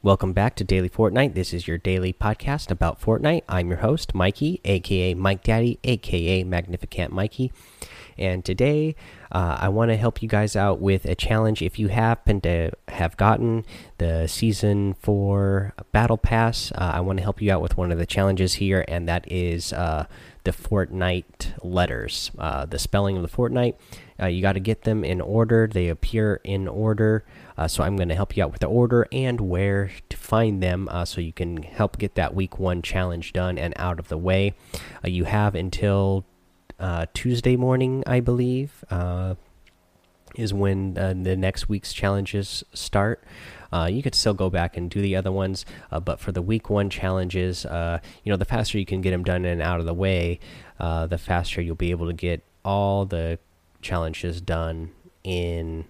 Welcome back to Daily Fortnite. This is your daily podcast about Fortnite. I'm your host, Mikey, aka Mike Daddy, aka Magnificent Mikey. And today, uh, I want to help you guys out with a challenge. If you happen to have gotten the Season 4 Battle Pass, uh, I want to help you out with one of the challenges here, and that is uh, the Fortnite letters. Uh, the spelling of the Fortnite. Uh, you got to get them in order, they appear in order. Uh, so I'm going to help you out with the order and where to find them uh, so you can help get that week one challenge done and out of the way. Uh, you have until uh, Tuesday morning, I believe, uh, is when the next week's challenges start. you could still go back and do the other ones, but for the week one challenges, you know, the faster you can get them done and out of the way, the faster you'll be able to get all the challenges done in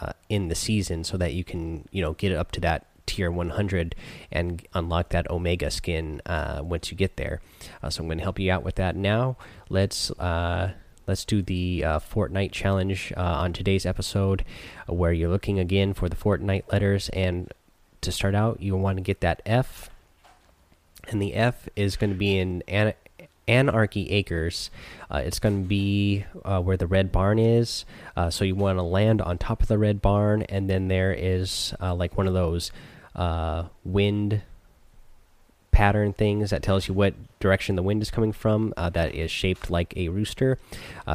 uh, in the season so that you can you know get up to that tier 100 and unlock that omega skin uh, once you get there. Uh, so i'm going to help you out with that now. Let's uh, let's do the uh, fortnite challenge uh, on today's episode where you're looking again for the fortnite letters. And to start out you want to get that f. And the f is going to be in Anarchy Acres. Uh, it's going to be uh, where the red barn is. Uh, so you want to land on top of the red barn, and then there is uh, like one of those uh, wind pattern things that tells you what direction the wind is coming from. Uh, that is shaped like a rooster.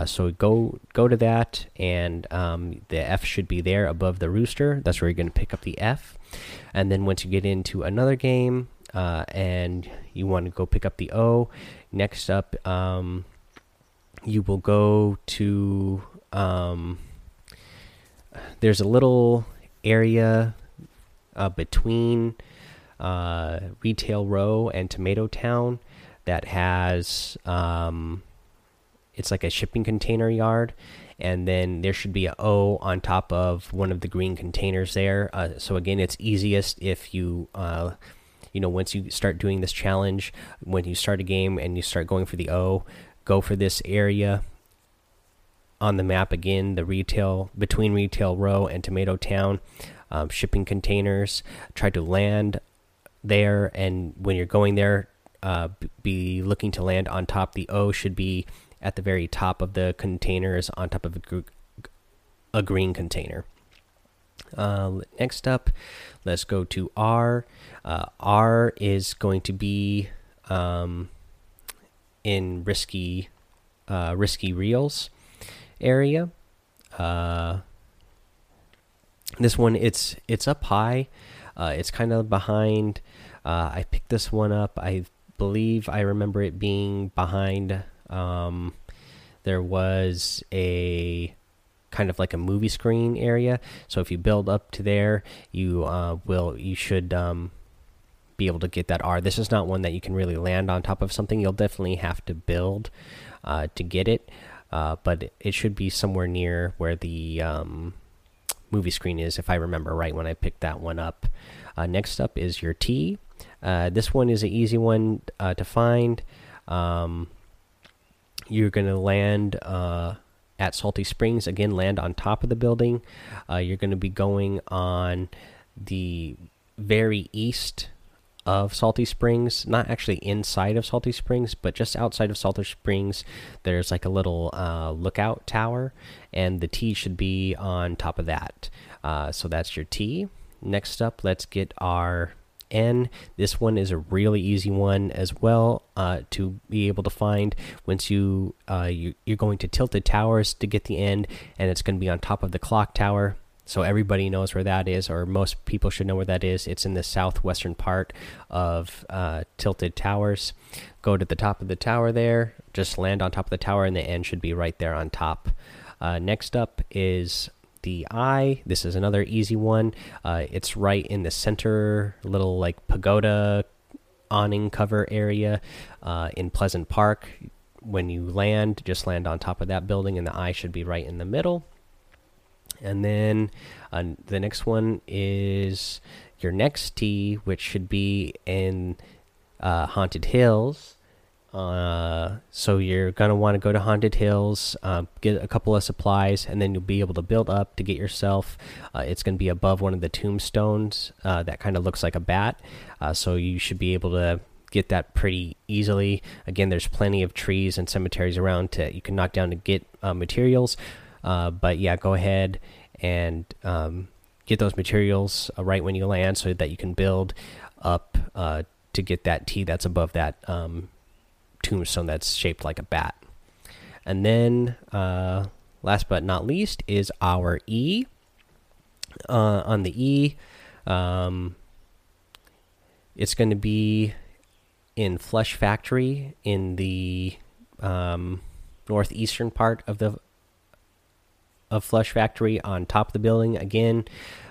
so go go to that, and um, the F should be there above the rooster. That's where you're going to pick up the F. And then once you get into another game, uh, and you want to go pick up the O. Next up, um, you will go to um, there's a little area uh, between uh, Retail Row and Tomato Town that has um, it's like a shipping container yard and then there should be a O on top of one of the green containers there. Uh, so again, it's easiest if you uh, you know once you start doing this challenge when you start a game and you start going for the o go for this area on the map again the retail between retail row and tomato town um, shipping containers try to land there. And when you're going there uh, be looking to land on top. The o should be at the very top of the containers on top of a, a green container uh, next up, let's go to R. Uh, R is going to be um, in risky, uh, risky reels area. Uh, this one, it's it's up high. Uh, it's kind of behind. Uh, I picked this one up. I believe I remember it being behind. Um, there was a kind of like a movie screen area. So if you build up to there, you uh, will you should um, be able to get that R. This is not one that you can really land on top of something. You'll definitely have to build uh, to get it, uh, but it should be somewhere near where the um, movie screen is, if I remember right when I picked that one up. Uh, next up is your T. Uh, this one is an easy one uh, to find. Um, you're going to land at Salty Springs. Again, land on top of the building. Uh, you're going to be going on the very east of Salty Springs, not actually inside of Salty Springs, but just outside of Salty Springs. There's like a little uh, lookout tower, and the T should be on top of that. Uh, so that's your T. Next up, let's get our N. This one is a really easy one as well uh, to be able to find. Once you, uh, you you're going to Tilted Towers to get the end, and it's going to be on top of the clock tower. So everybody knows where that is, or most people should know where that is. It's in the southwestern part of uh, Tilted Towers. Go to the top of the tower there. Just land on top of the tower, and the end should be right there on top. Uh, next up is the I. This is another easy one. Uh, it's right in the center, little like pagoda awning cover area uh, in Pleasant Park. When you land, just land on top of that building, and the I should be right in the middle. And then uh, the next one is your next T, which should be in uh, Haunted Hills. Uh, so you're gonna want to go to Haunted Hills, uh, get a couple of supplies, and then you'll be able to build up to get yourself. Uh, it's gonna be above one of the tombstones uh, that kind of looks like a bat, uh, so you should be able to get that pretty easily. Again, there's plenty of trees and cemeteries around to you can knock down to get materials. but yeah, go ahead and um, get those materials right when you land, so that you can build up to get that T that's above that. Um, tombstone that's shaped like a bat. And then, uh, last but not least, is our E. Uh, on the E, um, it's going to be in Flush Factory in the um, northeastern part of the of Flush Factory on top of the building. Again,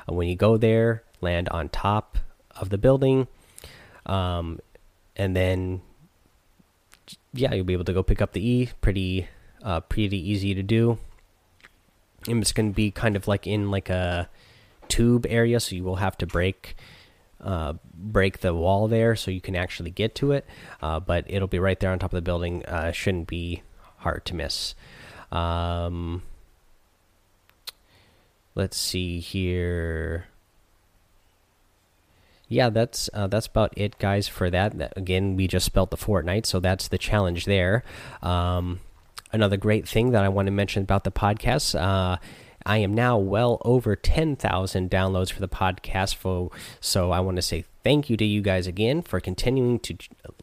uh, when you go there, land on top of the building, um, and then yeah, you'll be able to go pick up the E. Pretty, uh, pretty easy to do. And it's going to be kind of like in like a tube area, so you will have to break, uh, break the wall there so you can actually get to it. Uh, but it'll be right there on top of the building. Uh, shouldn't be hard to miss. Um, let's see here yeah, that's uh, that's about it, guys. For that, again, we just spelt the Fortnite, so that's the challenge there. Um, another great thing that I want to mention about the podcast. Uh, I am now well over 10,000 downloads for the podcast. For, so I want to say thank you to you guys again for continuing to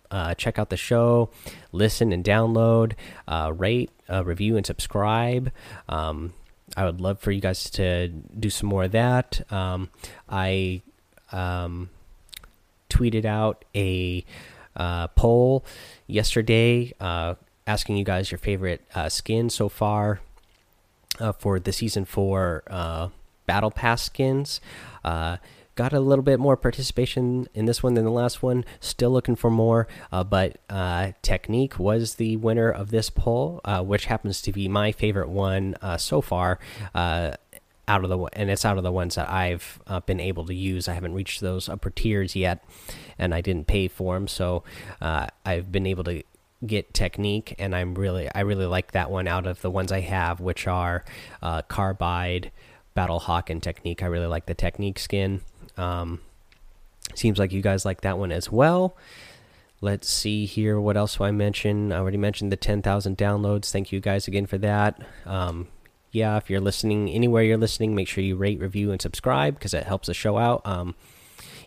uh, check out the show, listen and download, uh, rate, uh, review, and subscribe. Um, I would love for you guys to do some more of that. Um, I um, tweeted out a uh, poll yesterday uh, asking you guys your favorite uh, skin so far uh, for the season four uh, battle pass skins. Uh, got a little bit more participation in this one than the last one. Still looking for more, but Teknique was the winner of this poll, which happens to be my favorite one so far out of the and it's out of the ones that I've uh, been able to use. I haven't reached those upper tiers yet, and I didn't pay for them, so uh, I've been able to get teknique, and I'm really I really like that one out of the ones I have, which are uh, carbide, battle hawk, and teknique. I really like the teknique skin. Um, seems like you guys like that one as well. Let's see here. What else do I mention? I already mentioned the 10,000 downloads. Thank you guys again for that. Um, yeah, if you're listening anywhere you're listening, make sure you rate, review, and subscribe because it helps the show out. Um,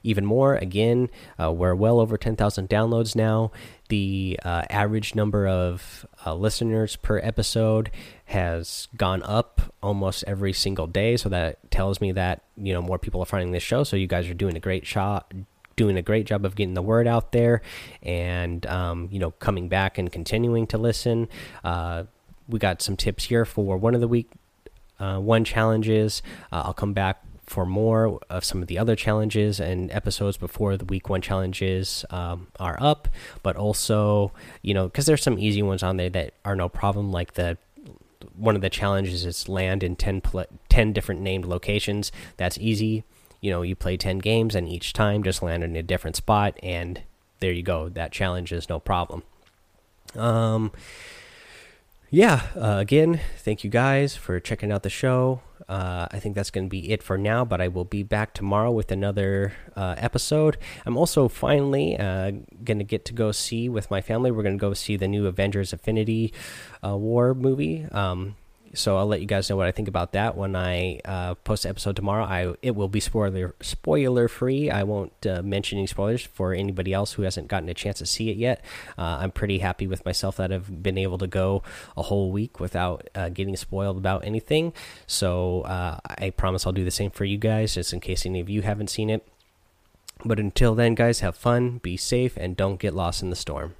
even more, again, uh, we're well over 10,000 downloads now. The uh, average number of uh, listeners per episode has gone up almost every single day. So that tells me that you know more people are finding this show. So you guys are doing a great shot doing a great job of getting the word out there and um, you know coming back and continuing to listen uh, we got some tips here for one of the week uh, one challenges. Uh, I'll come back for more of some of the other challenges and episodes before the week one challenges um, are up. But also, you know, because there's some easy ones on there that are no problem, like the one of the challenges is land in 10, 10 different named locations. That's easy. You know, you play 10 games and each time just land in a different spot, and there you go. That challenge is no problem. Um, yeah, uh, again, thank you guys for checking out the show. Uh, I think that's going to be it for now, but I will be back tomorrow with another uh, episode. I'm also finally uh, going to get to go see with my family. We're going to go see the new Avengers Infinity uh, War movie. Um, so I'll let you guys know what I think about that when I uh, post the episode tomorrow. I it will be spoiler spoiler free. I won't uh, mention any spoilers for anybody else who hasn't gotten a chance to see it yet. Uh, I'm pretty happy with myself that I've been able to go a whole week without uh, getting spoiled about anything. So uh, I promise I'll do the same for you guys, just in case any of you haven't seen it. But until then, guys, have fun, be safe, and don't get lost in the storm.